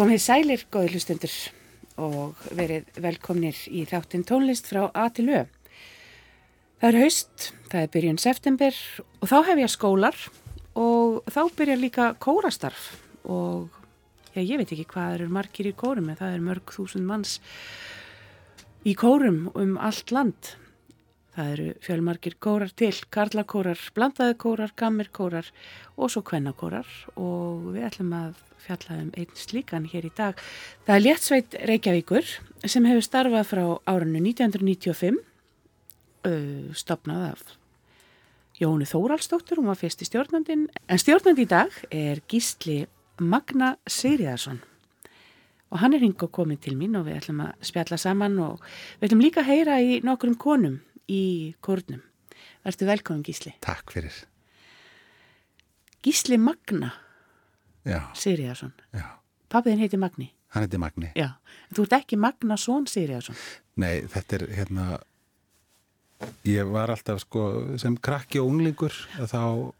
Komið sælir, góði hlustundur og verið velkomnir í þáttinn tónlist frá A til Ö. Það er haust, það er byrjun september og þá hef ég skólar og þá byrja líka kórastarf og já, ég veit ekki hvað eru margir í kórum en það er mörg þúsund manns í kórum um allt land. Það eru fjölmarkir kórar til, karlakórar, blandaði kórar, gammirkórar og svo kvennakórar. Og við ætlum að fjalla um einn slíkan hér í dag. Það er Léttsveit Reykjavíkur sem hefur starfað frá árunnu 1995, uh, stopnað af Jónu Þóraldsdóttur, hún var fyrst í stjórnandin, en stjórnandi í dag er Gísli Magna Sigriðarsson og hann er hing og komið til mín og við ætlum að spjalla saman og við ætlum líka að heyra í nokkrum konum í kórnum. Verður velkominn Gísli. Takk fyrir. Gísli Magna já. Pappiðin heiti Magni. Hann heiti Magni. Já. Þú ert ekki Magnasson Sigriðarsson. Nei, þetta er hérna, ég var alltaf sko sem krakki og unglingur þá,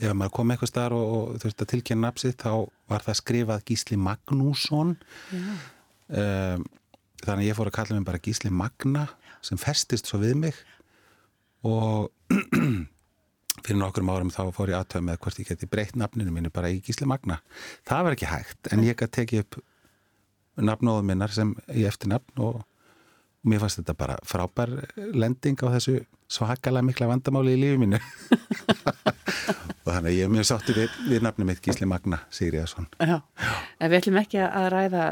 ef maður kom eitthvað starf og, og þurfti að tilkynna napsið, þá var það skrifað Gísli Magnússon. Já. Um, þannig ég fór að kalla mig bara Gísli Magna sem festist svo við mig og fyrir nokkrum árum þá fór ég aðtöða með hvort ég geti breytt nafninu mínu bara í Gísli Magna. Það var ekki hægt en ég gæti tekið upp nafnóðum minnar sem í eftirnafn og mér fannst þetta bara frábær lending á þessu svakalega mikla vandamáli í lífi mínu og þannig að ég er mjög sáttur við, við nafnum mitt Gísli Magna Sigriðarsson. Við ætlum ekki að ræða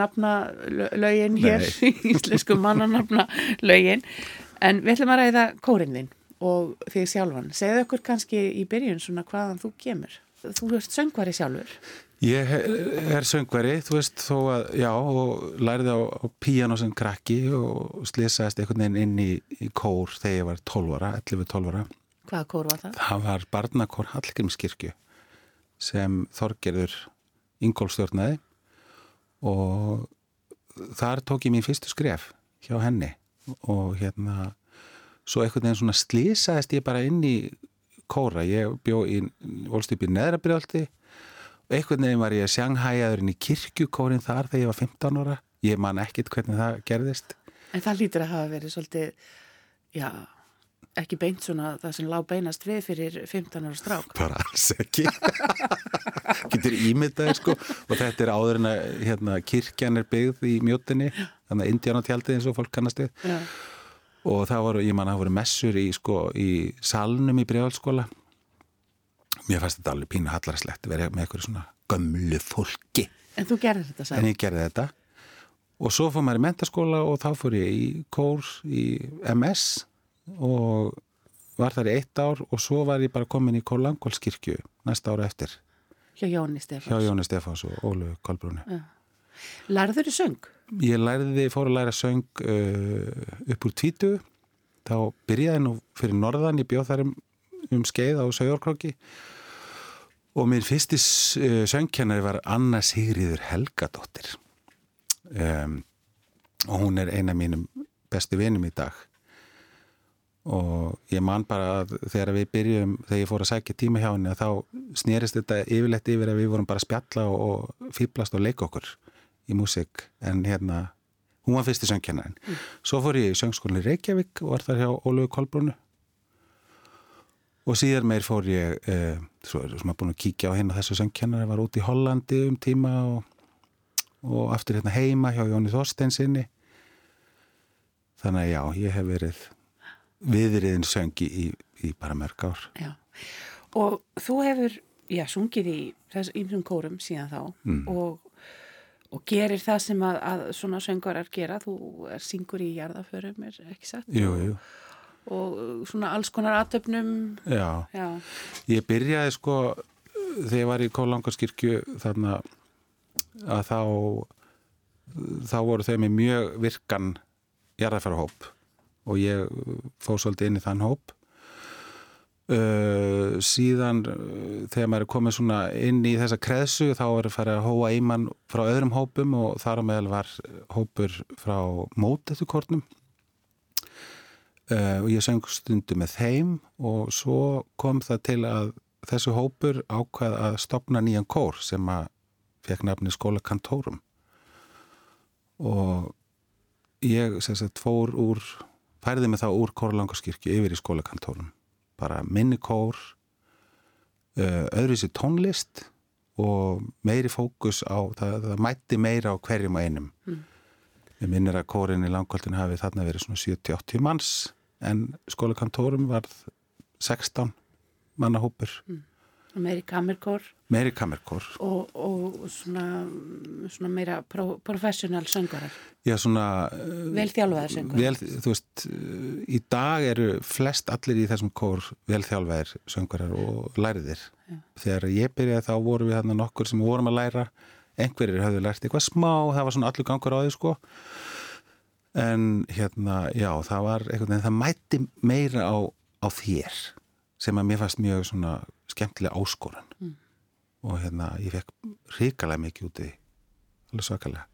nafnalögin hér, íslensku mannanafnalögin, en við ætlum að ræða kórin þinn og þig sjálfan. Segðu okkur kannski í byrjun svona hvaðan þú kemur. Þú ert söngvari sjálfur. Ég er söngveri, þú veist, þó að, já, og læriði á, á píano sem krakki og slýsaðist einhvern veginn inn í, í kór þegar ég var 12 ára, 11-12 ára. Hvaða kór var það? Það var barnakór Hallgrímskirkju sem Þorgerður Ingólfstjórnaði og þar tók ég mín fyrstu skref hjá henni og hérna, svo einhvern veginn svona slýsaðist ég bara inn í kóra. Ég bjó í Volstýpi neðrabrjálti og einhvern veginn var ég sjanghæjaður inn í kirkjukórin þar þegar ég var 15 ára. Ég man ekkit hvernig það gerðist. En það lítur að hafa verið svolítið, já, ekki beint svona það sem lág beinast við fyrir 15 ára strák. Bara alls ekki. Getur ímyndaði sko og þetta er áður en að hérna, kirkjan er byggð í mjótinni, þannig að Indiánatjaldið eins og fólk kannast við. Já. Og það voru, ég man að það voru messur í, sko, í salnum í bregðalskóla. Mér fannst þetta alveg pínu hallarslegt vera með eitthvað svona gömlu fólki. En þú gerði þetta En sæl. ég gerði þetta. Og svo fór maður í mentaskóla og þá fór ég í kór í MS og var þar í eitt ár og svo var ég bara komin í Kólangólskirkju næsta ára eftir Hjá Jóni Stefáns. Og Ólu Kolbrúni. Lærður þú söng? Ég lærði, fór að læra söng uh, upp úr tvítu. Þá byrjaði nú fyrir norðan, ég bjóð þar um, um skeið á Sögjórkróki og minn fyrsti uh, söngkennari var Anna Sigriður Helgadóttir um, og hún er eina mínum bestu vinum í dag og ég man bara að þegar við byrjum, þegar ég fór að sækja tíma hjá henni þá snerist þetta yfirleitt yfir að við vorum bara að spjalla og, og fýblast og leika okkur í músík en hérna, hún var fyrsti söngkennarinn. Svo fór ég í söngskólinni í Reykjavík og var þar hjá Ólegu Kolbrúnu og síðar meir fór ég, eh, svo er sem að búin að kíkja á hérna þessu söngkennari, var út í Hollandi um tíma og, og aftur hérna heima hjá Jóni Þorsteinsinni. Þannig að já, ég hef verið viðriðin söngi í, í bara mörg ár. Já. Og þú hefur, já, sungið í þessum ýmsum kórum síðan þá Mm. og, og gerir það sem að, að svona söngarar gera. Þú er syngur í jarðaförum, er ekki satt? Jú, jú. Og svona alls konar aðtöfnum, Já, já, ég byrjaði sko þegar ég var í Kólangarskirkju þarna að þá þá voru þau með mjög virkan jarðafærahóp og ég fór svolítið inn í þann hóp. Uh, síðan uh, þegar maður er komið svona inn í þessa kreðsu þá er að fara að hóa eimann frá öðrum hópum og þar á meðal var hópur frá mótettukornum uh, og ég söng stundu með þeim og svo kom það til að þessu hópur ákvað að stopna nýjan kór sem að fekk nafni skólakantórum og ég sem sagt fór úr færði mig þá úr Kóralangarskirkju yfir í skólakantórum. Bara minni kór uh, öðruvísi tónlist og meiri fókus á það, það mætti meira á hverjum og einum. Mm. ég minnir að kórin í langkvöldin hafi þarna verið svona 70-80 manns en skólakantórum var 16 mannahópur. Mm. Meiri kamerkór meiri kamerkór og, og svona, svona meira pro, professional söngarar já svona velþjálfaðar söngarar vel, þú veist, í dag eru flest allir í þessum kór velþjálfaðir söngarar og læriðir já. þegar ég byrjaði þá vorum við hérna nokkur sem vorum að læra. Einhverjir hafðu lært eitthvað smá það var svona allur gangur á því sko. En hérna, já, það var eitthvað, það mætti meira á, á þér sem að mér fannst mjög svona skemmtilega áskorun. Mm. Og hérna ég fekk ríkalega mikið úti alveg svakalega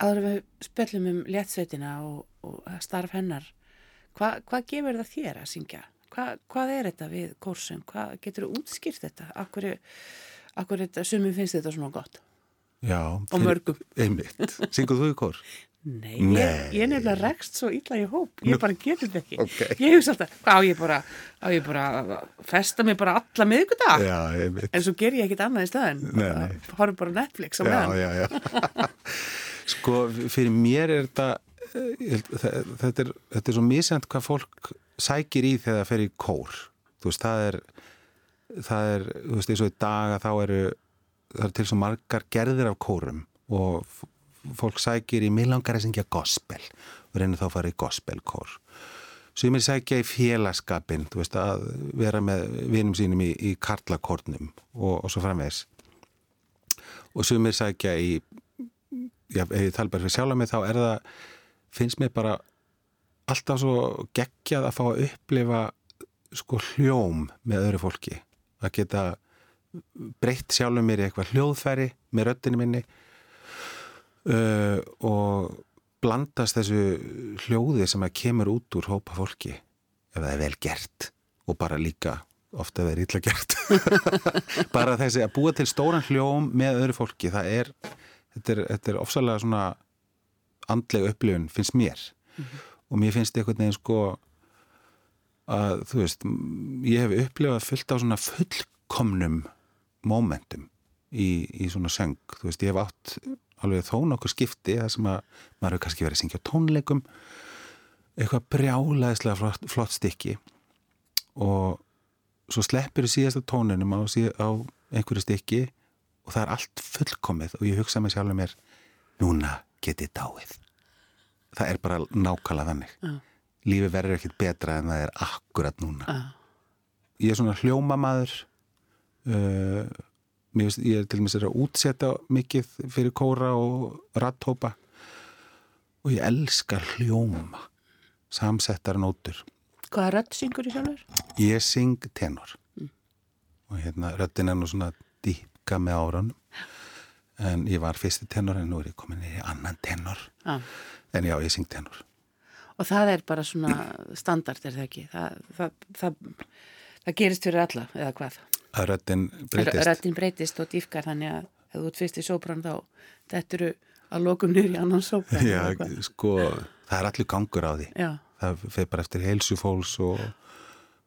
Áður við spöllum um léttsveitina og, og starf hennar, Hva, hvað gefur það þér að syngja? Hva, hvað er þetta við kórsum? Hvað getur þú útskýrt þetta? Akkur, akkur þetta, sumum finnst þetta svona gott? Já. Og mörgum. Einmitt. Synguð þú í kór? Nei, Nei. Ég, ég nefnilega rekst svo illa í hóp. Ég bara getur þetta ekki. Okay. Ég hugsa alltaf, á ég bara, á ég bara festa mig bara alla miðgudag? Já, einmitt. En svo ger ég ekkit annað í staðin. Nei, nei. Hórum bara Netflix á meðan. Já, já, já. Sko, fyrir mér er þetta, eh, þetta er, þetta er svo mísend hvað fólk sækir í þegar það fer í kór. Þú veist, það er, það er, þú veist, eins og í dag að þá eru, það eru til svo margar gerðir af kórum og fólk sækir í millangar að syngja gospel og reynir þá að fara í gospelkór. Sumir sækja í félagskapin, þú veist, að vera með vinum sínum í, í karlakórnum og, og svo framvegs. Og sumir sækja í já, ef ég tala bara fyrir sjálf að mig þá er það, finnst mér bara alltaf svo geggjað að fá að upplifa sko hljóm með öðru fólki. Að geta breytt sjálfur mér í eitthvað hljóðfæri með röttinu minni uh, og blandast þessu hljóði sem að kemur út úr hópa fólki ef það er vel gert og bara líka ofta verið illa gert. Bara þessi að búa til stóran hljóm með öðru fólki það er þetta er, þetta er ofsalega svona andlega upplifun finnst mér. Mm -hmm. og mér finnst einhvern veginn sko að þú veist ég hef upplifað fullt á svona fullkomnum momentum í, í svona söng. Þú veist ég hef átt alveg þó nokkur skipti það sem að maður hefur kannski verið að syngja tónleikum. Eitthvað brjálaðislega flott, flott stykki. Og svo sleppur í síðasta tóninum á, á einhverju stykki og það er allt fullkomið og ég hugsa mig sjálfur mér núna getið dáið. Það er bara nákvæmlega þannig. Já. lífi verður ekkert betra en það er akkurat núna. Já. ég er svona hljómamaður uh, finnst, ég er til dæmis að útsetja mikið fyrir kóra og rattópa og ég elska hljóma samsettar nótur. Hvaða rödd syngur í sjálfur? ég syng tenor. Og hérna röddin er nú svona dýpka með árunum en ég var fyrsti tenor en nú er ég komin í annan tenor Já. en já, ég syng tenor Og það er bara svona standard, er það ekki? Það, það, það, það gerist fyrir alla, eða hvað? að röddin breytist Röddin breytist og dýfkar þannig að ef þú ert fyrst í sóbrann þá þetta eru að lokum í annan sóbrann. já, sko, það er allir gangur á því Já, það fer bara eftir heilsu fólks og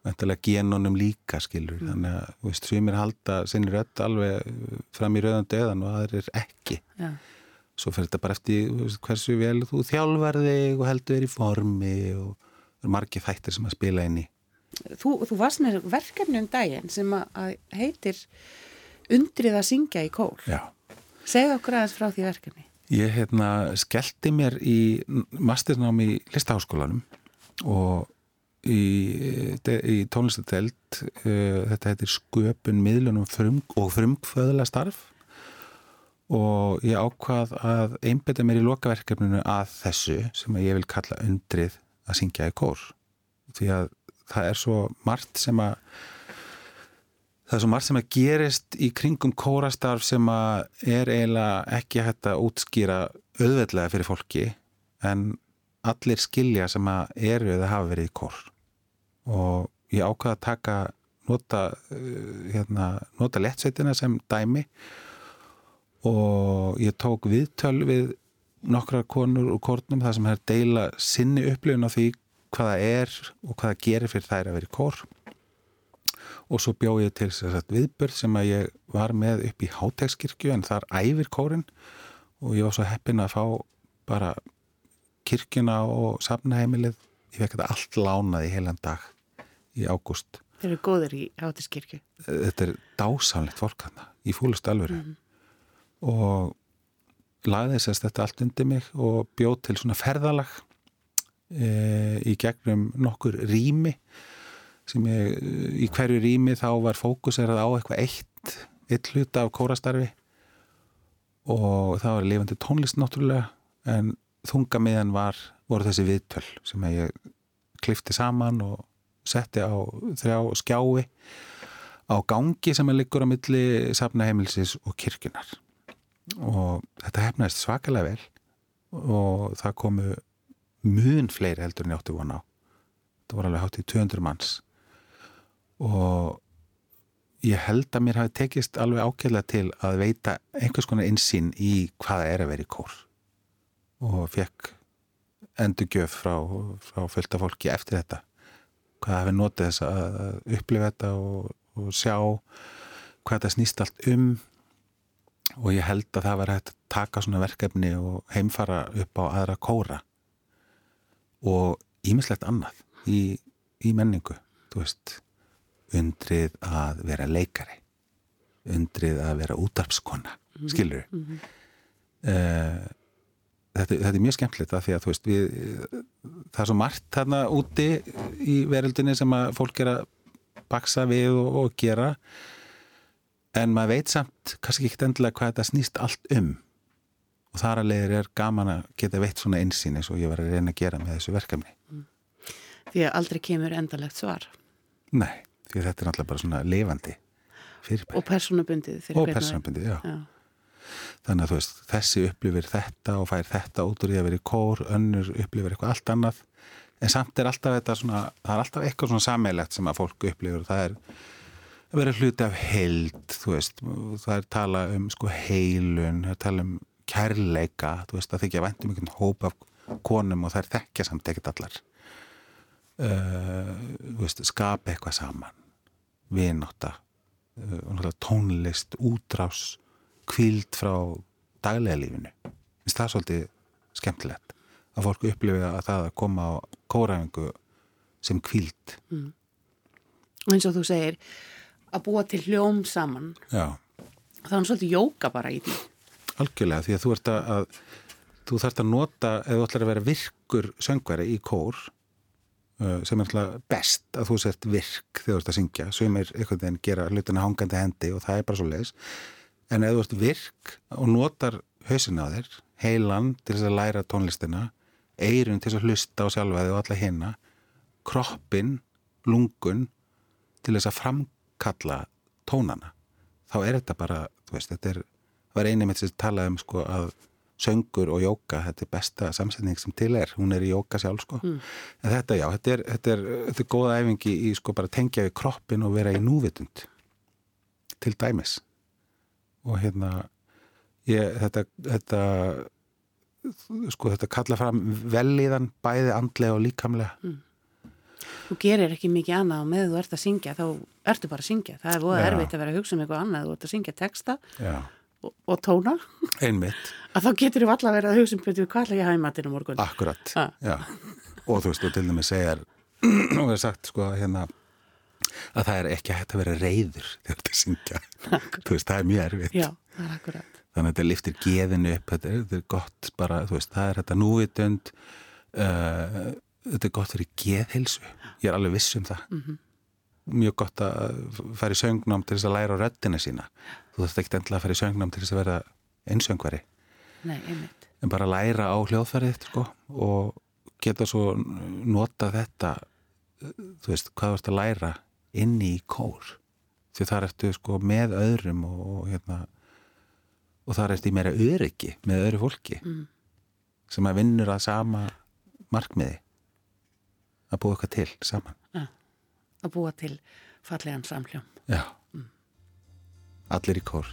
vendalega genunum líka skilur, þannig að, þú veist, svimir halda sinni rödd alveg fram í rauðan döðan og aðrir ekki já, svo fer þetta bara eftir veist, hversu vel þú þjálfar þig og heldur þér í formi og það eru margir þættir sem að spila inn í Þú, þú varst með verkefni um daginn sem að, heitir Undrið að syngja í kór. Já. Segð okkur aðeins frá því verkefni. Ég hérna skellti mér í masternám í listaháskólanum og í, í tónlistadelt uh, þetta heitir sköpun miðlunum frum, og frumkvöðla starf. Og ég ákvað að einbeta mér í lokaverkefninu að þessu sem ég vil kalla undrið að syngja í kór. Því að það er svo margt sem að það er svo margt sem að gerist í kringum kórastarf sem að er eiginlega ekki hægt að útskýra auðveldlega fyrir fólki en allir skilja sem að eru eða hafa verið í kór og ég ákvaða að taka nota, uh, hérna, nota lettsveitina sem dæmi. Og ég tók viðtöl við nokkrar konur og kórnum þar sem er deila sinni upplifun á því hvaða er og hvaða gerir fyrir þær að vera í kór. Og svo bjóð ég til viðbörð sem að ég var með upp í Hátegskirkju en þar æfir kórin og ég var svo heppin að fá bara kirkjuna og safnaheimilið. Ég fekk þetta allt lánað í heilan dag í ágúst. Þeir eru góðir í hátiskirkju. þetta er dásamlegt fólk hana í fúlust alvöru. Og lagði þess að þetta allt undir mig og bjóð til svona ferðalag e, í gegnum nokkur rými sem ég, í hverju rými þá var fókuserað á eitthvað eitt eitt hluta af kórastarfi. Og það var lifandi tónlist náttúrulega en þungamiðan var, voru þessi viðtöl sem ég klifti saman og setti á þrjá skjái á gangi sem er liggur á milli safnaheimilsis og kirkjunar og þetta hefnaðist svakalega vel og það komu mun fleiri heldur en ég átti von á. Það voru alveg hátt í 200 manns. Og ég held að mér hafi tekist alveg ákveðlega til að veita einhvers konar insýn í hvaða er að vera í kór. Og fekk endurgjöf frá, frá fullta fólki eftir þetta hvað hafi notið þess að upplifa þetta og, og sjá hvað þetta snýst allt um. Og ég held að það var hægt að taka svona verkefni og heimfara upp á aðra kóra. Og ímislegt annað í, í menningu, þú veist undrið að vera leikari. Undrið að vera útarpskona skilur mm -hmm. uh, þetta, þetta er mjög skemmtilegt að því að þú veist við, það er svo margt þarna úti í veröldinni sem að fólk er að baksa við og, og gera en maður veit samt kannski ekki endilega hvað þetta snýst allt um og þar að leiðir er gaman að geta veitt svona einsýn eins og ég var að reyna að gera með þessu verkefni Því að aldrei kemur endalegt svar. Nei, því að þetta er náttúrulega bara svona lifandi fyrirbæri. Og personabundið. Og persónubundið, já. Já. Þannig að veist, þessi upplifir þetta og fær þetta út úr því að vera í kór, önnur upplifir eitthvað allt annað. En samt er alltaf þetta svona, það er alltaf eitthvað svona sammeilegt sem að fólk upplifir. Það er að vera hluti af heild, veist, það er tala um sko heilun, það er tala um kærleika, það þykja væntum einhvern hóp af konum og það er þekkja samt ekkert allar. Uh, skapa eitthvað saman, og náttúrulega tónlist, útrás, kvíld frá daglega lífinu. Finnst það svolítið skemmtilegt að fólk upplifi að það að koma á kórafingu sem kvíld. Mm. og eins og þú segir að búa til hljóm saman. Já, þá er svolítið jóka bara í því. Algjörlega því að þú ert að, að þú þarft að nota, ef þú ætlar að vera virkur söngveri í kór uh, sem er alltaf best að þú sért virk þegar þú ert að syngja. Sem er einhvern veginn gera hlutina hangandi hendi og það er bara svo leiðis en ef þú ert virk og notar hausin á þér, heilan til þess að læra tónlistina eirun til þess að hlusta á sjálfaði og alla hinna kroppin, lungun til þess að framkalla tónana þá er þetta bara, þú veist, þetta er var eini með þess að tala um sko að söngur og jóka, þetta er besta samsetning sem til er, hún er í jóka sjálf sko. En þetta já, þetta er, þetta er, þetta er góða æfingi í sko bara tengja við kroppin og vera í núvitund. Til dæmis og hérna ég, þetta, þetta sko þetta kalla fram velíðan bæði andlega og líkamlega. Þú gerir ekki mikið annað og með þú ert að syngja þá ertu bara að syngja. Það er Já. erfitt að vera að hugsa um eitthvað annað þú ert að syngja texta já, og, og tóna. Að þá getur þú alltaf verið að hugsa um hvað ætla ég að hafa í matinn á morgun? Akkurat, Ha. já. Og þú veist, og til dæmis segjar, og er sagt sko hérna, að það er ekki hægt að vera reyður þegar þetta syngja. veist, það er mjög erfitt. já, er Þannig að þetta liftir geðinu upp, þetta er, þetta er gott bara, veist, það er þetta núvitund, uh, þetta er gott fyrir geðhilsu. Ég er alveg viss um það. Mjög gott að fara í söngnám til þess að læra á röddina sína. Þú þarft ekki endilega að fara í söngnám til þess að vera einsöngvari nei, en bara læra á hljóðfærið sko, og geta svo nota þetta þú veist, hvað ert að læra inni í kór. Því þar ertu sko með öðrum og, og hérna og þar ertu í meira öryggi með öðru fólki Mm. sem að vinnur að sama markmiði. Að búa eitthvað til saman. Að búa til fallegan samhljóm. Já. Allir í kór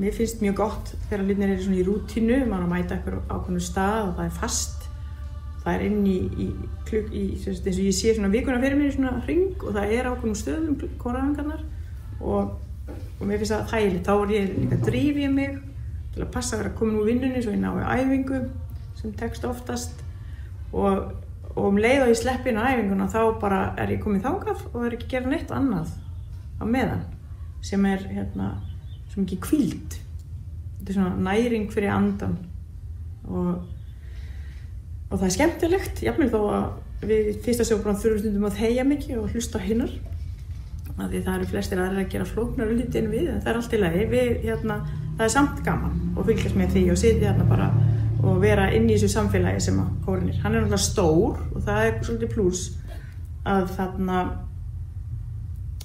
mér finnst mjög gott þegar hlutinir eru svona í rútínu, maður mæta eitthvað ákveðnu stað og það er fast. Það er inn í, í, kluk, í sem sagt, eins og ég sé svona vikuna fyrir mér í svona hring og það er ákveðnum stöðum koraðangarnar og, og mér finnst það þægilegt, þá er ég líka að dríf ég mig til að passa að vera komin úr vinnunni svo ég nái æfingu sem tekst oftast. Og, og um leið og ég sleppi inn á æfinguna þá bara er ég komin þákað og er ekki að gera neitt annað á meðan sem er hérna svo mikið kvíld þetta er svona næring fyrir andan og, og það er skemmtilegt jafnvel þó að við fyrsta sjóbrann þurfum stundum að þegja mikið og hlusta hinnar af því það eru flestir aðrir að gera flóknar hluti en við, en það er allt í lagi. Við, hérna, það er samt gaman og fylgjast með því og sitja hérna bara og vera inn í þessu samfélagi sem að kórin er. Hann er náttúrulega stór og það er svolítið pluss að þarna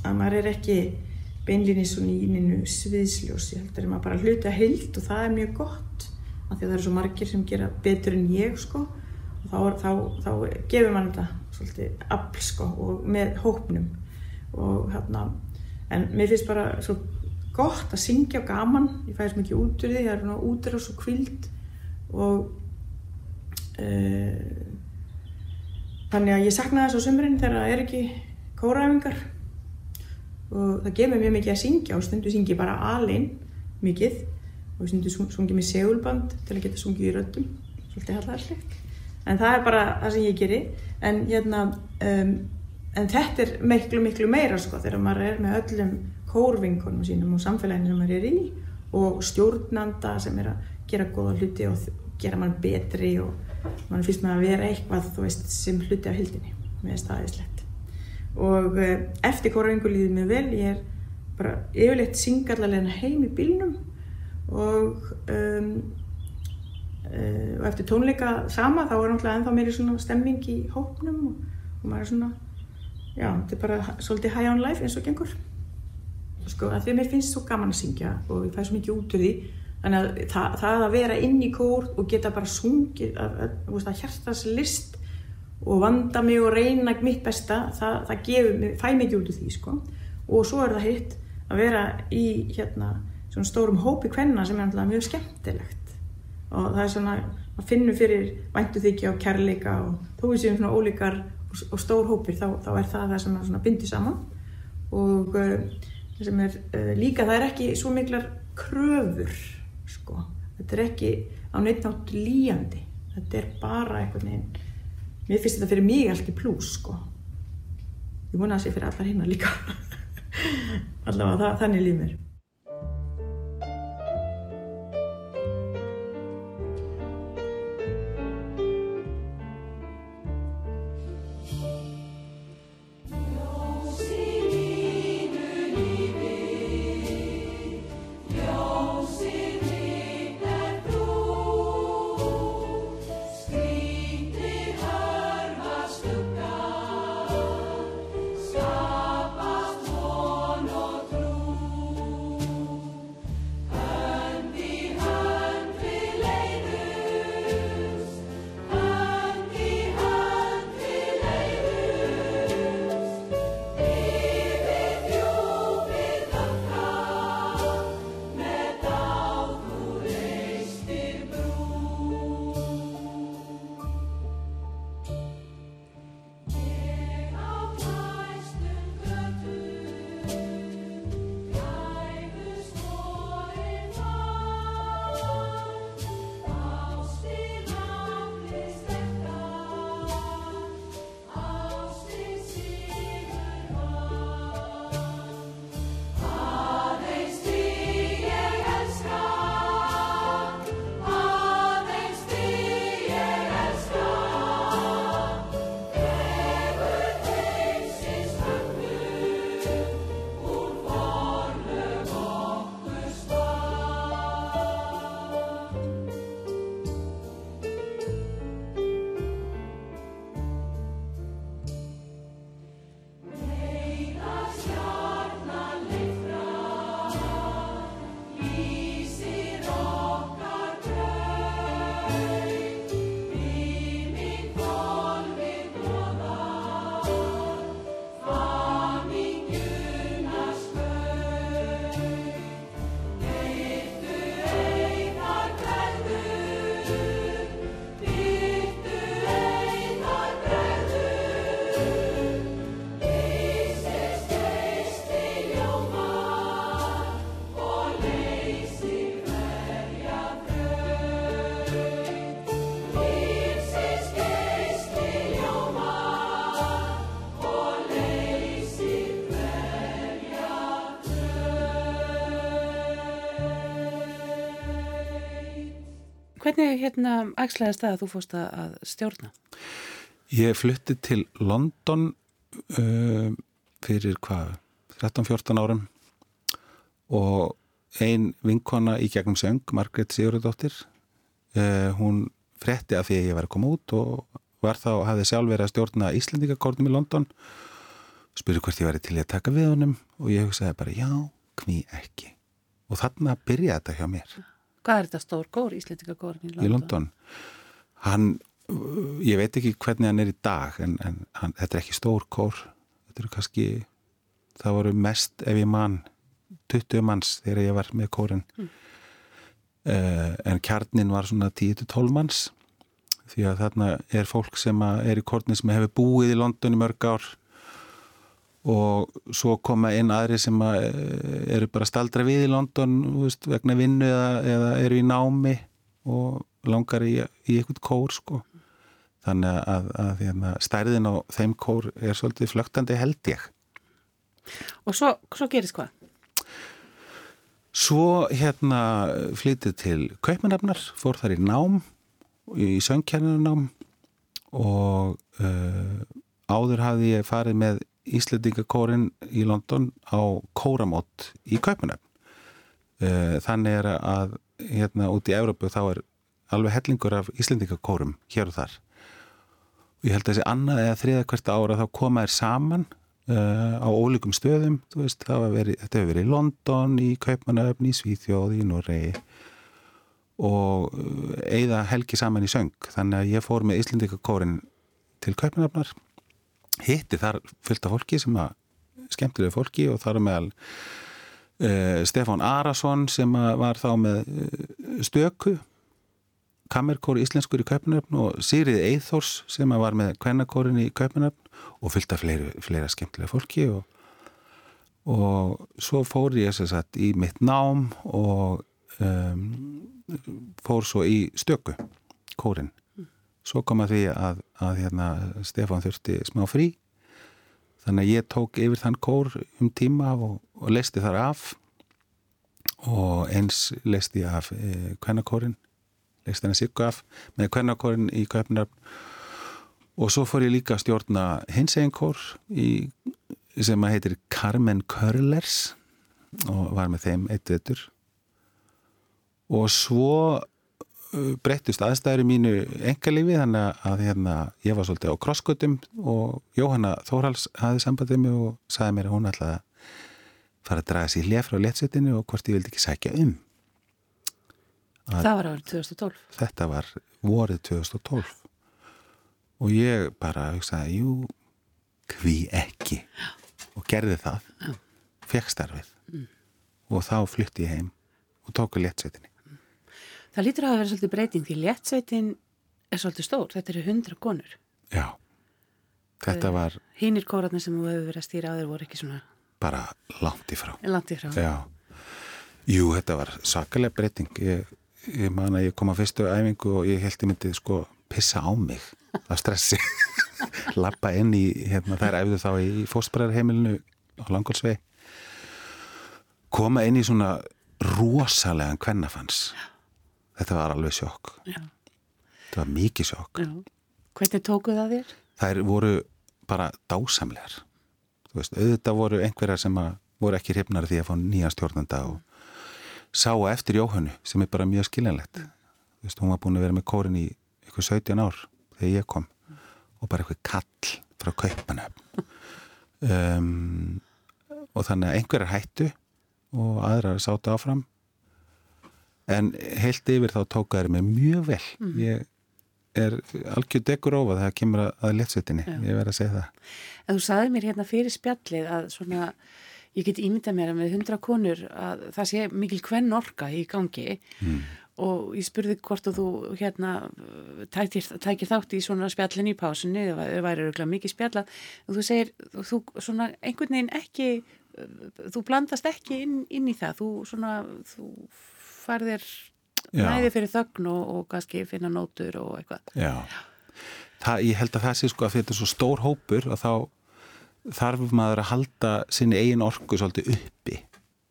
að maður er ekki beinlinni svona í nynnu sviðsljós ég heldur að maður bara hluti að heild og það er mjög gott af því að það eru svo margir sem gera betur en ég sko. Og þá, þá, þá gefur mann þetta svolítið afl sko og með hópnum. Og hérna en mér finnst bara svo gott að syngja og gaman. Ég fæði svo mikið út úr því, það er svona útur og svo kvild og uh, þannig að ég sakna þess á sömurinn þegar það er ekki kóraæfingar og það gefur mér mikið að syngja og stundu syngi bara alinn mikið. Og stundu sungi með segulband til að geta sungið í röddum. Svolítið hallarslegt en það er bara það sem ég geri. En, hérna, um, en þetta er miklu miklu meira sko þegar maður er með öllum kórvinkonum sínum og samfélaginu sem maður er í og stjórnanda sem er að gera góða hluti og gera mann betri og mann finnst maður að vera eitthvað veist, sem hluti af hildinni með staðislegt og eh, eftir kórvingu líðið mér vel ég er bara yfirleitt syngallarlega heim í bílnum og um, uh, og eftir tónleika sama þá er náttúrulega ennþá meiri svona stemming í hópnum og, og maður er svona já, þetta er bara svolítið high on life eins og gengur. Sko, að því að mér finnst svo gaman að syngja og ég fæ svo mikið út úr því þannig að það, það að vera inn í kór og geta bara sungið að, að, að, að hjartas list og vanda mig og reyna mitt besta það, það gefur, fæ mikið út úr því sko. og svo er það hitt að vera í hérna svona stórum hópi kvenna sem er alltaf mjög skemmtilegt. Og það er svona að finna fyrir væntu þykja og kærleika og þó við séum svona ólíkar og, og stór hópir þá, þá er það það sem bindir saman. Og uh, sem er uh, líka, það er ekki svo miklar kröfur sko, þetta er ekki á neitt nátt líjandi. Þetta er bara einhvern veginn mér finnst þetta fyrir mig allt í plús sko. Ég vona að það sé fyrir allar hinnar líka. Allavega. Þannig líf mér Hvernig hérna ægslæðist það að þú fórst að stjórna? Ég flutti til London uh, fyrir hvað, 13-14 árum og ein vinkona í gegnum söng, Margret Sigurðardóttir, uh, hún fretti af því að ég var að koma út og var þá, hafði sjálf verið að stjórna Íslandingakórnum í London, spurði hvort ég væri til að taka við honum og ég hugsaði bara já, hví ekki. Og þarna byrjaði þetta hjá mér Hvað er þetta stór kór, Íslendingakórin í London? í London? Hann, ég veit ekki hvernig hann er í dag en, en hann, þetta er ekki stór kór. Þetta eru kannski það voru mest ef ég man 20 manns þegar ég var með kórin mm. uh, en kjarnin var svona 10-12 manns. Því að þarna er fólk sem er í kórni sem hefur búið í London í mörg ár og svo koma inn aðri sem að eh, eru bara staldra við í London veist, vegna vinnu eða, eða eru í námi og langar í, í eitthvað kór sko þannig að, að, að hérna, stærðin á þeim kór er svolítið flögtandi held ég Og svo, svo gerist hvað? Svo hérna flytið til Kaupmannafnar, fór þar í nám í söngkjarnarnám og uh, áður hafði ég farið með Íslandingakórin í London á kóramót í Kaupanöfn. Eh, þannig er að hérna út í Európu þá er alveg hellingur af Íslandingakórum hér og þar. Og ég held að þessi annað eða þriða hvert ára þá koma þær saman uh, á ólíkum stöðum. Veist, veri, þetta hefur verið í London, í Kaupanöfn, í Svíþjóð, í Noregi og eigða helgi saman í söng. Þannig að ég fór með Íslandingakórin til Kaupanöfnar hitti þar fylgta fólki sem að skemmtilega fólki og þar meðal uh, Stefán Arason sem var þá með uh, stöku kammerkóri íslenskur í Kaupanöfn og Sýrið Eithors sem var með kvennakórin í Kaupanöfn og fylgta fleira, fleira skemmtilega fólki og, og svo fór ég þess að í mitt nám og um, fór svo í stöku kórin Svo kom að því að, að hérna, Stefán þurfti smá frí. Þannig að ég tók yfir þann kór um tíma og, og leisti þar af. Og eins leisti af e, kvennakórin leisti hann að sikku af með kvennakórin í Kaupnarfn og svo fór ég líka að stjórna hins eginn kór í, sem að heitir Carmen Curlers og var með þeim eitt vettur og svo breyttust aðstæður í mínu engalífi þannig að hérna, ég var svolítið á krosskutum og Jóhanna Þórhals hafði sambandið mig og saði mér að hún ætlaði að fara að draga sér lef frá léttsettinu og hvort ég vildi ekki sækja um. Að Það var árið 2012 Þetta var vorið 2012 og ég bara hugsaði, jú hví ekki? Og gerði það. Fekk starfið. Mm. og þá flytti ég heim og tóku léttsettinni Það lítur að vera svolítið breyting því léttsveitin er svolítið stór, þetta eru hundra konur. Já, þetta var... Hínir kóratna sem þú hefur verið að stýra á þér voru ekki svona... Bara langt í frá. Langt í frá. Já, jú, þetta var sakalega breyting. Ég, ég man að ég kom á fyrstu æfingu og ég held ég myndið sko pissa á mig af stressi. Lappa inn í, hérna, þær æfðu þá í fósbræðarheimilinu á Langolsvei. Koma inn í svona rosalega kvennafans. Já þetta var alveg sjokk. Já. þetta var mikið sjokk. Já. Hvernig tókuð það þér? Það voru bara dásamlegar. Þú veist, auðvitað voru einhverjar sem voru ekki hrifnar því að fá nýja stjórnanda og sá eftir Jóhannu sem er bara mjög skiljanlegt. Þú veist, hún var búin að vera með kórin í eitthvað 17 ár þegar ég kom og bara eitthvað kall frá kaupana um, og þannig að einhverjar hættu og aðrar sátu áfram en heilt yfir þá tók það mér mjög vel. Mm. ég er algjör degur ofað þegar kemur að, að léttsettinni, ég verð að segja það. En þú saði mér hérna fyrir spjallið að svona, ég get ímyndað mér að með hundra konur að það sé mikil hvern orka í gangi. Mm. og ég spurði hvort þú hérna tækir, tækir þátt í svona spjallin í pásunni, það væri örgulega mikið spjalla og þú segir, þú svona einhvern veginn ekki þú blandast ekki inn, inn í það. Þú svona, þú farðir næði fyrir þögn og, og kannski finna nótur og eitthvað. Já, það, ég held að það sé sko að þetta er svo stór hópur að þá þarf maður að halda sinni eigin orku svolítið uppi.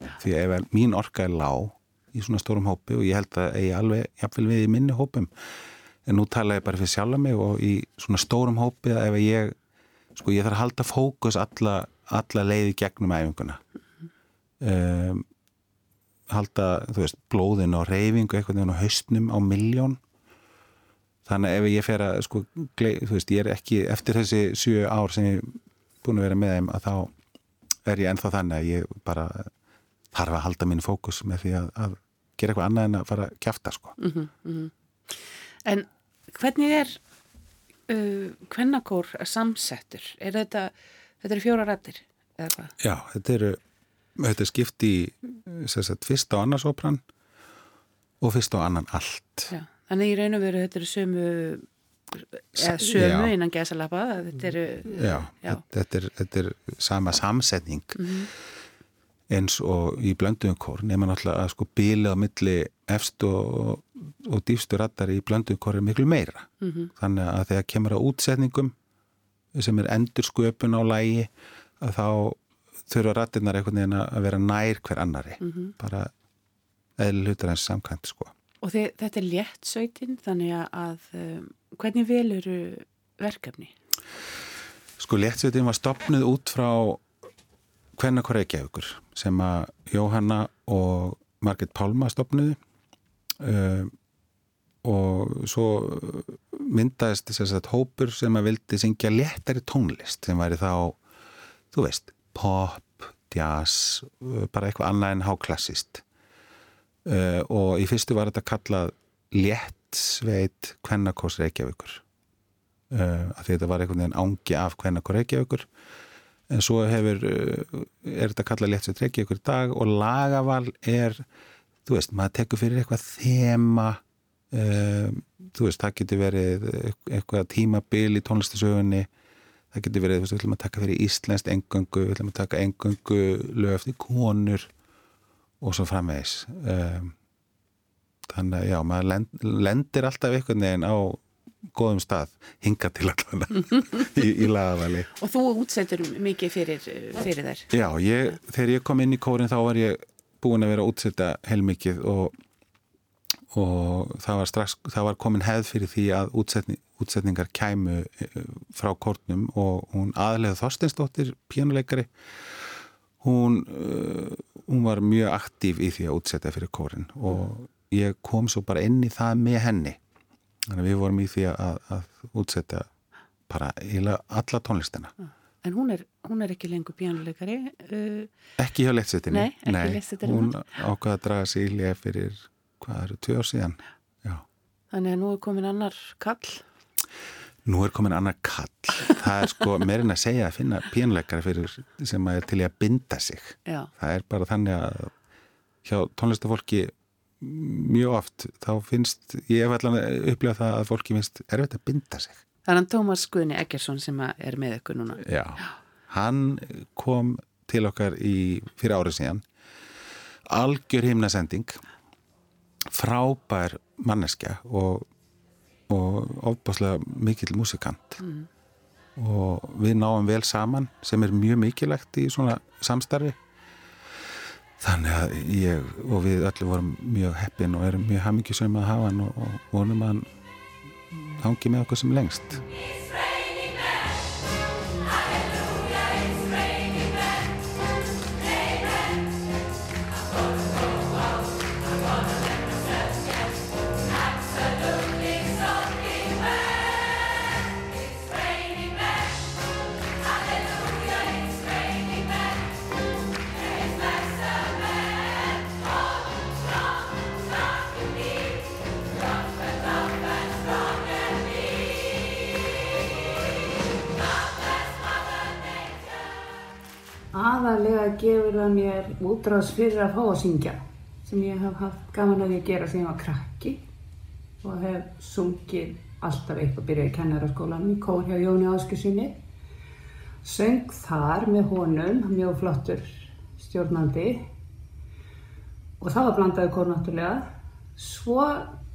Já. Því að ef mín orka er lág í svona stórum hópi og ég held að ég alveg, jáfnvel við í minni hópum, en nú tala ég bara fyrir sjálf mig og í svona stórum hópi að ef ég, sko ég þarf að halda fókus alla, alla leiði gegnum æfinguna. Um, halda, þú veist, blóðin og reyfingu eitthvað á haustnum á miljón þannig ef ég fer að sko, þú veist, ég er ekki eftir þessi sjö ár sem ég búin að vera með þeim að þá er ég ennþá þannig að ég bara þarf að halda mín fókus með því að, að gera eitthvað annað en að fara að kjafta sko. En hvernig er uh, hvennakór samsettur? Er þetta, þetta eru fjóra rættir? Já, þetta eru þetta er skipt í sagt, fyrst á annarsopran og fyrst á annan allt Já. Þannig í raun og veru þetta eru sömu eða sömu Já. innan gæsalappa þetta eru Já. Þetta, er, þetta er sama samsetning eins og í blönduðum kór nema náttúrulega að sko bílið á milli efst og, og dýfstu rattar í blönduðum kór er miklu meira -hmm. þannig að þegar kemur að útsetningum sem er endur sköpun á lægi að þá þurfa rattirnar einhvern veginn að vera nær hver annari bara eðli hlutur eins samkvæmt sko. Og þið, þetta er létt sveitin þannig að um, hvernig veluru verkefni? Sko léttsveitin var stopnuð út frá Hvernakor Reykjavíkur sem að Jóhanna og Margit Pálma stopnuðu uh, og svo myndaðist þess að hópur sem að vildi syngja léttari tónlist sem væri þá, þú veist, pop, jazz, uh, bara eitthvað annað en háklassist uh, og í fyrstu var þetta kallað léttsveit Hvernakors Reykjavíkur. Uh, af því þetta var einhvern veginn ángi af Hvernakor Reykjavíkur. En svo hefur, er þetta kallað léttsveit Reykjavíkur í dag og lagaval er, þú veist, maður tekur fyrir eitthvað þema um, þú veist, það getur verið eitthvað tímabil í tónlistasögunni það getur verið, þú veist, við ætlum að taka fyrir íslenskt engöngu, við ætlum að taka engöngu lög eftir konur og svo framvegis um, þannig að já, maður lend, lendir alltaf einhvern veginn á góðum stað, hinga til allan í, í lagavali Og þú útsettur mikið fyrir, fyrir þær? Já, ég, þegar ég kom inn í kórin þá var ég búin að vera að útsetta heilmikið og, og það var strax, það var komin hefð fyrir því að útsetni, útsetningar kæmu eh, frá kórnum og hún aðlega Þorsteinsdóttir, pínuleikari hún, uh, hún var mjög aktív í því að útsetta fyrir kórin og ég kom svo bara inn í það með henni þannig að við vorum í því að, að útsetta bara eiginlega alla tónlistina En hún er, hún er ekki lengur pjánuleikari uh, Ekki hjá lettsettinni. Nei, ekki Léttsettinni. Hún ákvaða að draga sig í hlið fyrir, hvað eru, tvö ár síðan. Já. Þannig að nú er komin annar kall Nú er komin annar kall. Það er sko meirinn að segja að finna pínuleikari fyrir sem að er til í að binda sig. Já, Það er bara þannig að hjá tónlistafólki mjög oft þá finnst, ég hef allan upplegað það að fólki finnst erfitt að binda sig. þannig að Tómas Guðni Eggersson sem er með ykkur núna Já. Hann kom til okkar í, fyrir árið síðan algjör himnasending frábær manneskja og, og ofbáslega mikill músikant. Og við náum vel saman sem er mjög mikilvægt í svona samstarfi. Þannig að ég og við öllu vorum mjög heppin og erum mjög hamingjusum að hafa hann og, og vonum að hann hangi með okkur sem lengst það mér útráðs fyrir að fá að syngja sem ég hef haft gaman að að gera þegar ég var krakki og hef sungið alltaf eitthvað byrjaði í kennaraskólanum í kór hjá Jóni Áskjössinni söng þar með honum mjög flottur stjórnandi. Og það var blandaði kór náttúrulega. Svo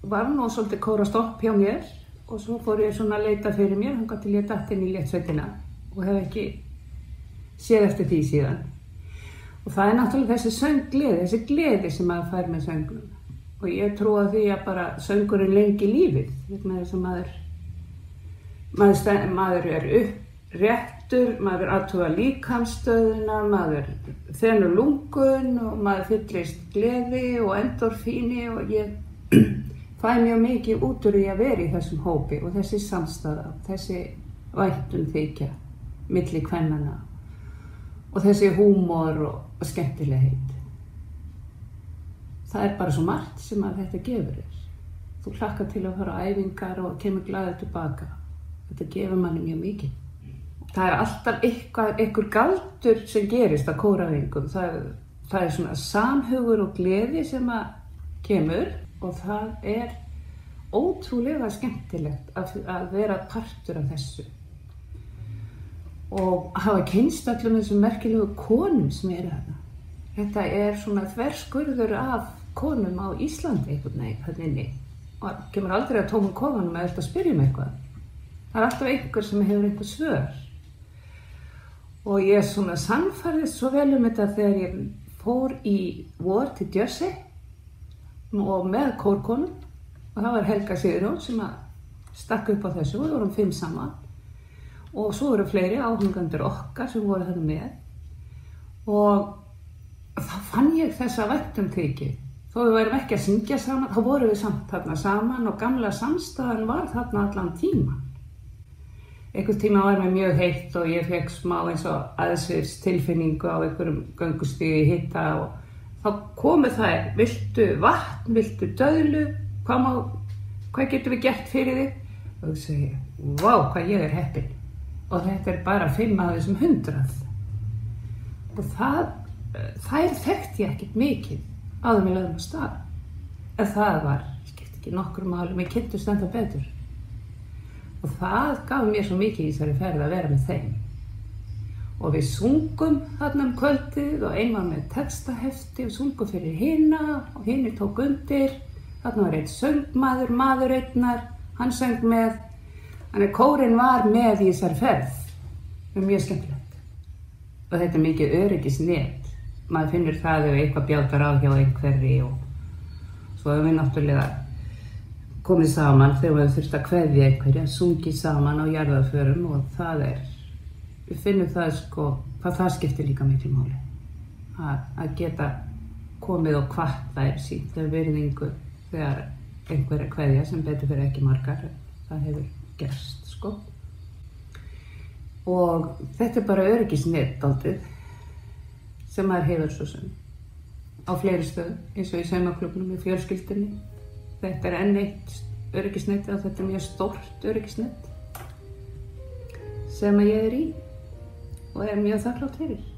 var nú svolítið kóra stopp hjá mér og svo fór ég svona að leita fyrir mér hann til ég datt inn í léttsveitina og hef ekki séð eftir því síðan. Og það er náttúrulega þessi sönggleði, þessi gleði sem maður fær með söngnum. Og ég trúa því að bara söngurinn lengi lífið, að maður, maður, maður er uppréttur, maður er aðtuga líkamstöðuna, maður þenur lungun og maður fyllist gleði og endorfíni og ég fæ mjög mikið út úr því að vera í þessum hópi og þessi samstæða, þessi væntun þykja milli kvennana og þessi húmor og, og skemmtilegheit. það er bara svo margt sem að þetta gefur þér. Þú hlakkar til að fara á æfingar og kemur glæðið tilbaka. Þetta gefur manni mjög mikið. Það er alltaf eitthvað, eitthvað galdur sem gerist að kóraðingum. Það, það er svona samhugur og gleði sem að kemur og það er ótrúlega skemmtilegt að, að vera partur af þessu og hafa kynst allum þessum merkilegu konum sem eru þarna. Þetta er svona þverskurður af konum á Íslandi einhvern veginn hann inni og kemur aldrei að tóma kofanum að þetta spyrja um eitthvað. Það er alltaf einhver sem hefur einhver svör og ég er svona sannfarðist svo vel um þetta þegar ég fór í vor til Jersey og með kórkonum og það var Helga Sigurjón sem að stakka upp á þessu og við vorum fimm saman og svo eru fleiri áhengandur okkar sem voru þarna með. Og þá fann ég þessa vættum þykir. Þó við værum ekki að syngja saman þá vorum við samt þarna saman og gamla samstæðan var þarna allan tíma. Einhvern tíma var mér mjög heitt og ég fekk smá eins og aðsviðs tilfinningu á einhverjum göngustíði hitta og þá komu þær viltu vatn, viltu döðlu? Hvað, má, hvað getur við gert fyrir þig? Og þú segir, vá hvað ég er heppin og þetta er bara fimm af þessum hundrað. Og það þær þekkt ég ekkert mikið áður með lögum að stað. En það var, skipt ekki nokkur málum ég kynntust enda betur. Og það gaf mér svo mikið í þessari ferð að vera með þeim. Og við sungum þarna um kvöldið og var með textahefti og sungum fyrir hinna og hinni tók undir. Þarna var einn söngmaður, maður einnar hann söng með Þannig að kórin var með í þessar ferð. Það er mjög skemmtilegt. Og þetta er mikið öryggisnett. Maður finnur það ef eitthvað bjátar á hjá einhverri og svo hefur við náttúrulega komið saman þegar við þurfum að kveðja einhverja, sungið saman á jarðarförum og það er, við finnum það sko, hvað það skiptir líka miklu máli. Að, að geta komið og hvart það er sínt, það er verðingu þegar einhverja kveðja sem betur fyrir ekki margar, það hefur gerst sko. Og þetta er bara öryggisnett aldrei sem maður hefur svo sem á fleiri stöðum eins og í saumaklubnum með fjölskyldinni þetta er enn eitt öryggisnett og þetta er mjög stórt öryggisnett sem að ég er í og er mjög þakklátt fyrir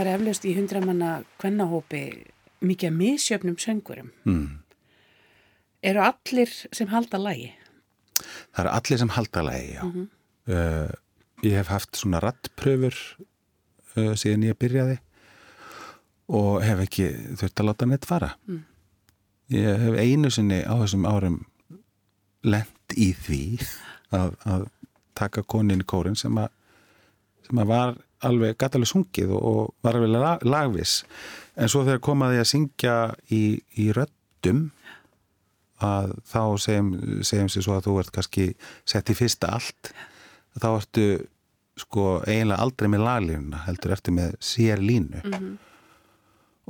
Það er eflaust í hundramanna kvennahópi mikið að misjöfnum söngurum. Mm. Eru allir sem halda lægi? Það eru allir sem halda lagi, já. uh, ég hef haft svona rattpröfur uh, síðan ég byrjaði og hef ekki þurft að láta neitt fara. Mm. Ég hef einu sinni á þessum árum lent í því að, að taka konin í kórin sem að, sem að var alveg gatalega sungið og, og var alveg lag, lagvis. En svo þegar komaði að syngja í, í röddum að þá segjum, segjum sér svo að þú ert kannski sett í fyrsta allt þá ertu sko eiginlega aldrei með laglínuna heldur eftir með sér línu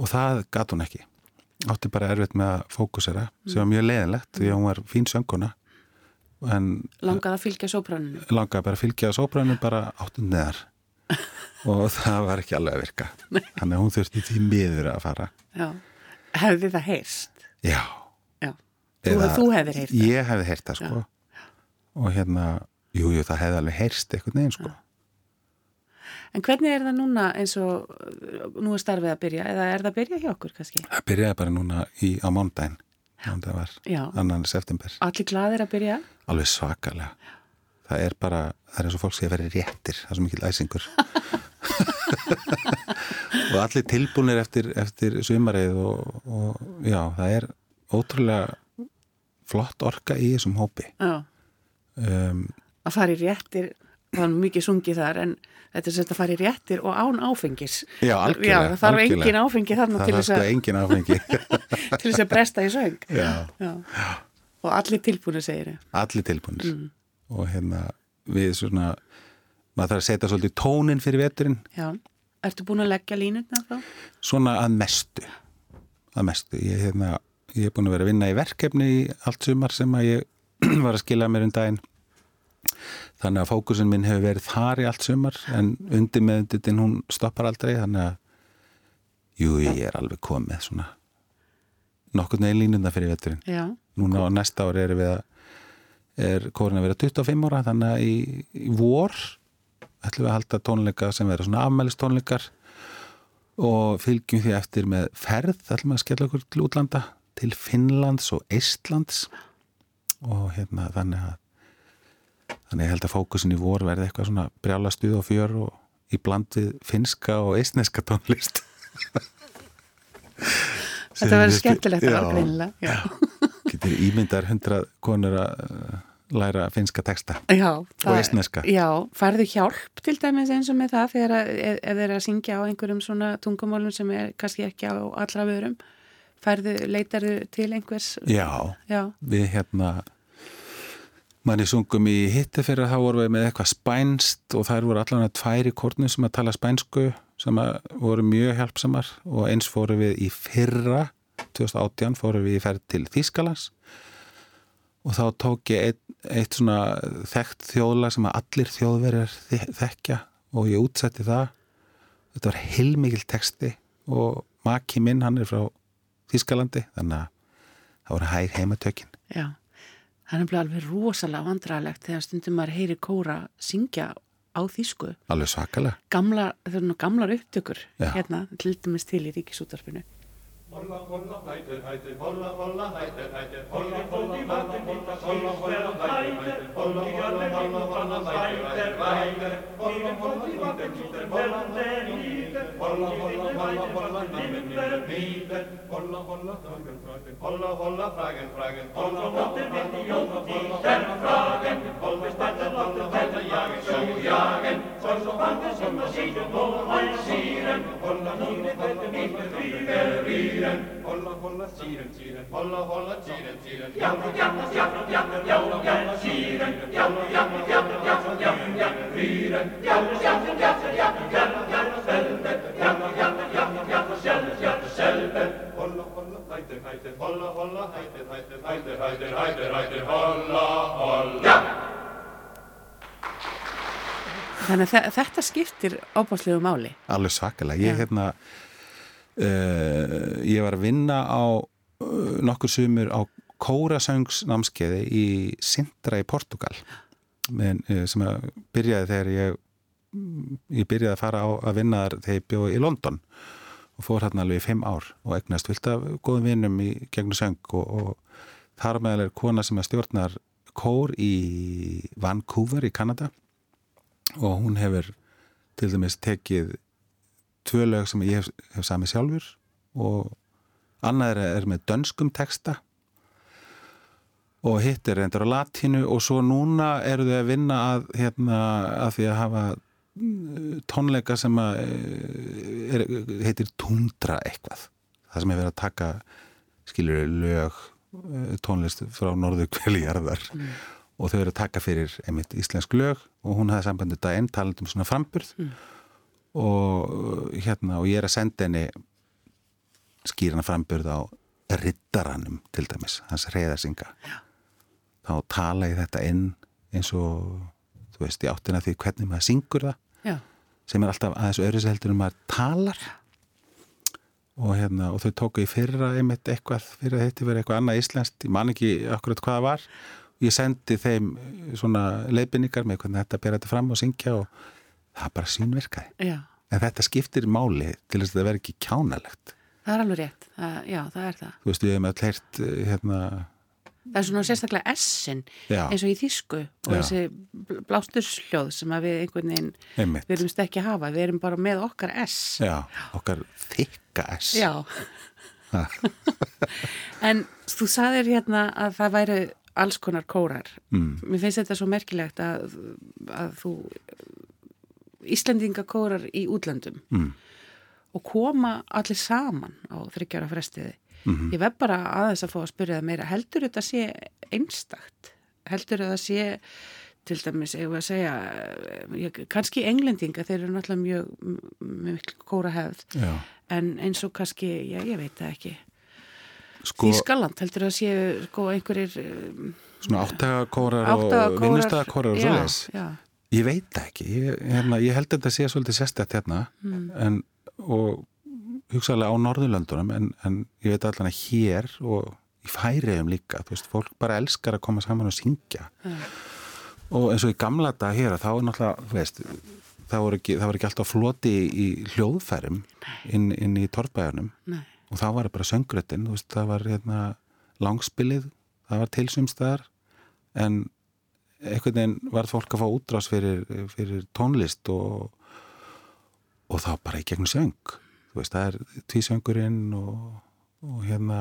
og það gat hún ekki. Átti bara erfitt með að fókusera sem var mjög leiðinlegt því að hún var fín sönguna en Langaði að fylgja sópraninu? langaði bara að fylgja sóbranu bara áttum neðar og það var ekki alveg að virka. Þannig að hún þurfti því miður að fara. Já. Hefði það heyrst? já. Já. Þú, þú hefðir heyrt það? Ég hefði heyrt það sko. Og hérna, jú, jú, það hefði alveg heyrst eitthvað neginn sko. En hvernig er það núna eins og nú er starfið að byrja? Eða er það að byrja hjá okkur kannski? Það byrjaði bara núna í, á mándaginn mándaginn var Já. annan september. Allir glaðir að byrja? alveg svakalega. Það er bara, það er eins og fólk sé að vera réttir. Það er svo mikil æsingur og allir tilbúinir eftir, eftir sumarið og, og já, það er ótrúlega flott orka í þessum hópi um, Að fara í réttir, það er mikið sungið þar en þetta er sett að fara í réttir og án áfengis. Já, Já, það þarf engin áfengi þarna það til þess, sko engin áfengi til þess að bresta í söng. já, Já. Og allir tilbúinu segir þau. allir tilbúinir og hérna við svona maður þarf að setja svolítið tónin fyrir veturinn Já. Ertu búin að leggja línutna þá? svona að mestu að mestu, ég, hérna, ég er búin að vera að vinna í verkefni í allt sumar sem að ég var að skila mér um daginn þannig að fókusin minn hefur verið þar í allt sumar en undir með undir hún stoppar aldrei þannig að jú, ég er alveg komið svona nokkur neginn línunda fyrir veturinn Já. núna á næsta ári erum við að er kórin að vera 25 ára þannig að í, í vor ætlum við að halda tónleika sem vera svona afmælist tónleikar og fylgjum því eftir með ferð ætlum við að skella okkur til útlanda til Finnlands og Eistlands og hérna þannig að þannig að ég held að fókusin í vor verði eitthvað svona brjála stuð og fjör og í bland við finska og eistneska tónlist Þetta verður skemmtilegt ágreinilega. Já. getur ímyndar hundra konur að læra finska texta Já, það- eistneska. Já, færðu hjálp til dæmis eins og með það þegar að, ef, þeir eru að syngja á einhverjum svona tungumálum sem er kannski ekki á allra vörum færðu, leitarðu til einhvers? Já, Já, við hérna manni sungum í hitti fyrir að þá vorum við með eitthvað spænst og þær voru allan að tværi kórnum sem að tala spænsku sem voru mjög hjálpsamar og eins fórum við í fyrra 2018 fórum við í ferð til Þýskalands og þá tók ég eitt, eitt svona þekkt þjóðlag sem að allir þjóðverjar þe- þekkja og ég útsetti það. Þetta var heilmikil texti og maki minn hann er frá Þýskalandi þannig að það voru hær heimatökin. Já Það er alveg rosalega vandræðilegt þegar stundum maður heyri kóra syngja á þýsku. Alveg svakalega. Gamla, það eru nú gamlar upptökur Já. hérna, til dæmis til í ríkisútarpinu Holla, holla, hættir, hættir, holla, holla, hættir, hættir, holla, holla, holla, holla, holla, holla, hættir, hættir, holla, holla, holla, holla, hættir, hættir, holla, holla, nýter, nýter, holla, nýter, holla, holla, holla, holla, nýter, nýter, nýter, holla, holla, fragen, fragen, holla, holla, fragen, fragen, holla, holla, fragen, holla, fragen, holla, spatten, holla, holla, jagen, så jagen, så så fangen som er siden på siren, holla, holla, holla, nýter, nýter, nýter, Holla, holla, síren, síren, holla, holla, síren, síren, jafn, jafn, jafn, jafn, jafn, jafn, síren, jafn, jafn, jafn, jafn, jafn, jafn, fýren, jafn, jafn, jafn, jafn, jafn, jafn, selven, jafn, jafn, jafn, jafn, sjálf, sjálf, selven, holla, holla, hættir, hættir, holla, holla, hættir, hættir, hættir, hættir, hættir, hættir, holla, holla. Þannig að þe- þetta skiptir ábáslegu máli alveg svakalega ég hérna uh, ég var að vinna á uh, nokkur sumur á kórasöngsnámskeiði í Sintra í Portugal Men, uh, sem að byrjaði þegar ég ég byrjaði að fara á að vinna þar þegar ég bjóði í London og fór hérna alveg í fimm ár og egnast vilt af góðum vinnum í gegnum söng og, og þar meðal er kona sem stjórnar kór í Vancouver í Kanada og hún hefur til dæmis tekið tvö lög sem ég hef, hef samið sjálfur og annað er, er með dönskum texta og hitt er reyndur á latinu og svo núna eru þau að vinna að, hérna, að því að hafa mm, tónleika sem að eh, er, heitir Tundra eitthvað það sem er verið að taka skilur lög eh, tónlist frá norður kveljarðar mm. og þau eru að taka fyrir einmitt íslensk lög og hún hafði sambandið daginn taland um svona framburð mm. Og hérna og ég er að senda henni skýrana framburð á rittaranum til dæmis, hans reyðarsinga þá tala ég þetta inn eins og þú veist, í áttina því hvernig maður syngur það Já. sem er alltaf aðeins öðru seldur um maður talar. Og hérna og þau tóku í fyrra einmitt eitthvað, fyrir að þetta verið eitthvað annað íslenskt, ég man ekki akkurat hvað það var. Ég sendi þeim svona leifinningar með hvernig þetta ber þetta fram og syngja og það bara sínverkaði Já. en þetta skiptir máli til þess að það verði ekki kjánalegt. Það er alveg rétt, það, já það er það. Þú veist, við hefum alltaf heyrt hérna það er svona sérstaklega essin eins og í þýsku og Já. þessi blástursljóð sem við einhvern veginn Einmitt. við erum stekki að hafa, við erum bara með okkar ess Já, okkar þykka ess Já. En þú saðir hérna að það væri alls konar kórar. Mm. mér finnst þetta svo merkilegt að, að þú Íslandingakórar í útlandum mm. og koma allir saman á þryggjara frestiði Mm -hmm. Ég vef bara aðeins að fá að spyrja það meira. Heldur þetta sé einstakt? Heldur þetta sé, til dæmis, ég var að segja, ég, kannski englendinga, þeir eru náttúrulega mjög, mjög kóra hefð, Já. en eins og kannski, já, ég veit það ekki. Sko, Þískaland, heldur það sé, sko, einhverjir... Svona áttagakórar og vinnustagakórar og svoleiðis. Ég veit það ekki. Ég, hérna, ég held að þetta sé svolítið sérstætt hérna, mm. en, og hugsaðlega á Norðurlöndunum en, en ég veit allan að hér og í færiðum líka, þú veist, fólk bara elskar að koma saman og syngja mm. og eins og í gamla dag hér þá er náttúrulega, þú veist það voru ekki, það voru ekki alltaf floti í hljóðfærum inn, inn í torfbæðunum og þá var það bara söngröttin, þú veist, það var hérna, langspilið, það var tilsumstæðar en einhvern veginn var fólk að fá útrás fyrir, fyrir tónlist og, og þá bara í gegnum söng þú veist, það er tvísöngurinn og, og hérna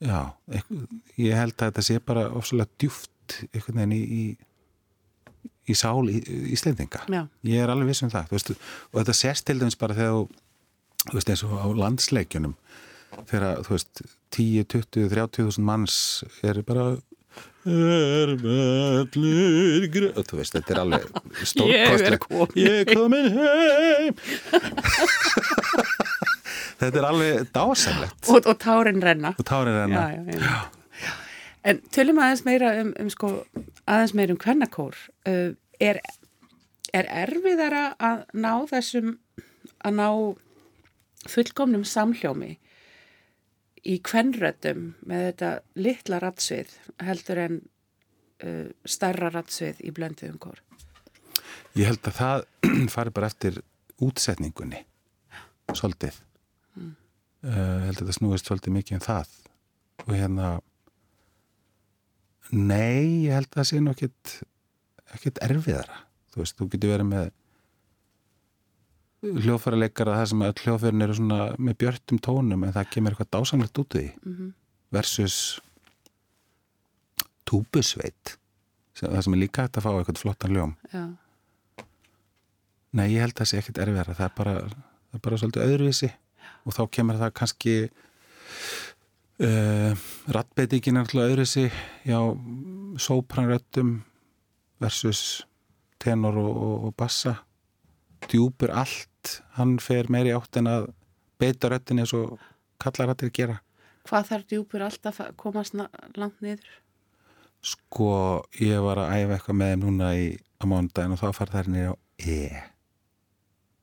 já, ég held að þetta sé bara ofsalega djúft einhvern veginn í, í, í sál í, Íslendinga já. ég er alveg viss um það veist, og þetta sést til dæmis bara þegar þú veist eins og á landsleikjunum þegar þú veist 10, 20, 30.000 manns eru bara er mellur gröð þú veist, þetta er alveg stórkostleg. ég er komin heim. Þetta er alveg dásamlegt. Og, og tárin renna. Og tárin renna. Já, já, já. en tölum aðeins meira um, um sko, aðeins meira um kvennakór. Uh, er, er erfiðara að ná þessum að ná fullkomnum samhljómi í kvennröddum með þetta litla ratsvið heldur en uh, starra ratsvið í blönduðum kór? Ég held að það fari bara eftir útsetningunni svolítið mm. uh, held að það snúist svolítið mikið um það og hérna nei, ég held að það sé nú ekkert erfiðara þú veist, þú getur verið með hljóðfæra leikara það sem öll hljóðfærin eru svona með björnum tónum en það kemur eitthvað dásamlegt út í mm -hmm. versus túbusveit það sem er líka hægt að fá eitthvað flottan ljóm Já. Nei, ég held að það sé ekkert erfiðara það er bara, það er bara svolítið öðruvísi Já. og þá kemur það kannski uh, rattbeitíkin er alltaf öðruvísi já, sópranröttum versus tenor og, og, og bassa djúpur allt hann fer meiri átt en að beita röttin eins og kallar hættir að gera. Hvað þarf djúpur alltaf að komast langt niður? Sko, ég var að æfa eitthvað með þeim núna í á mándagin og þá far það niður á E.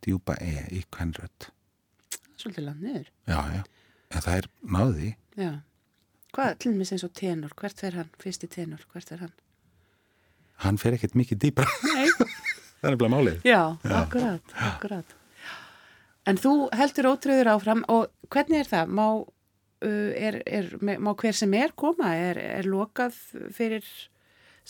Djúpa E í hvern rött Svolítið langt niður. Já, já, en það er náði Já, hvað, til og með eins og tenor hvert fer hann, fyrsti tenor, hvert fer hann? Hann fer ekkert mikið dýbra Nei. Það er nefnilega málið. Já, akkurat, akkurat. En þú heldur ótröður áfram og hvernig er það? Má, uh, er, er, má hver sem er koma? Er, er lokað fyrir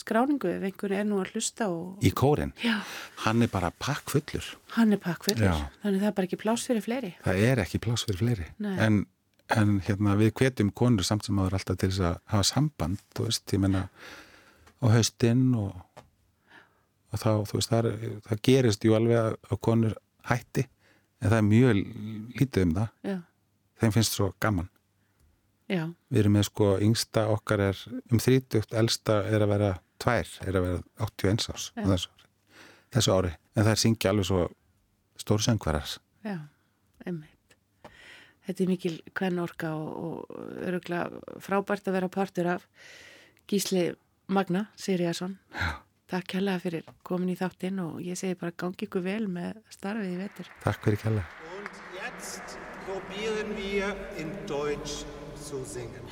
skráningu ef einhvern er nú að hlusta og Í kórin, Já. hann er bara pakkfullur. hann er pakkfullur? Þannig það er bara ekki pláss fyrir fleiri? Það er ekki pláss fyrir fleiri. En, en hérna, við hvetjum konur samt sem áður alltaf til þess að hafa samband, þú veist, ég menna á haustinn og, og þá, þú veist, það, það gerist jú alveg að konur hætti, en það er mjög lítið um það. Já, Þeim finnst svo gaman. já, Við erum með sko, yngsta okkar er um 30, elsta er að vera tvær, er að vera 81 árs þessu, ári. þessu ári. En það er syngja alveg svo stóru söngvarar. já, einmitt. Þetta er mikil kvennorka og, og öruglega frábært að vera partur af Gísli Magna Siriasson. Já. Takk kjalla fyrir komin í þáttinn og ég segi bara gangi ykkur vel með starfið í vetur. Takk fyrir kjalla. Und jetzt probieren wir in Deutsch zu singen.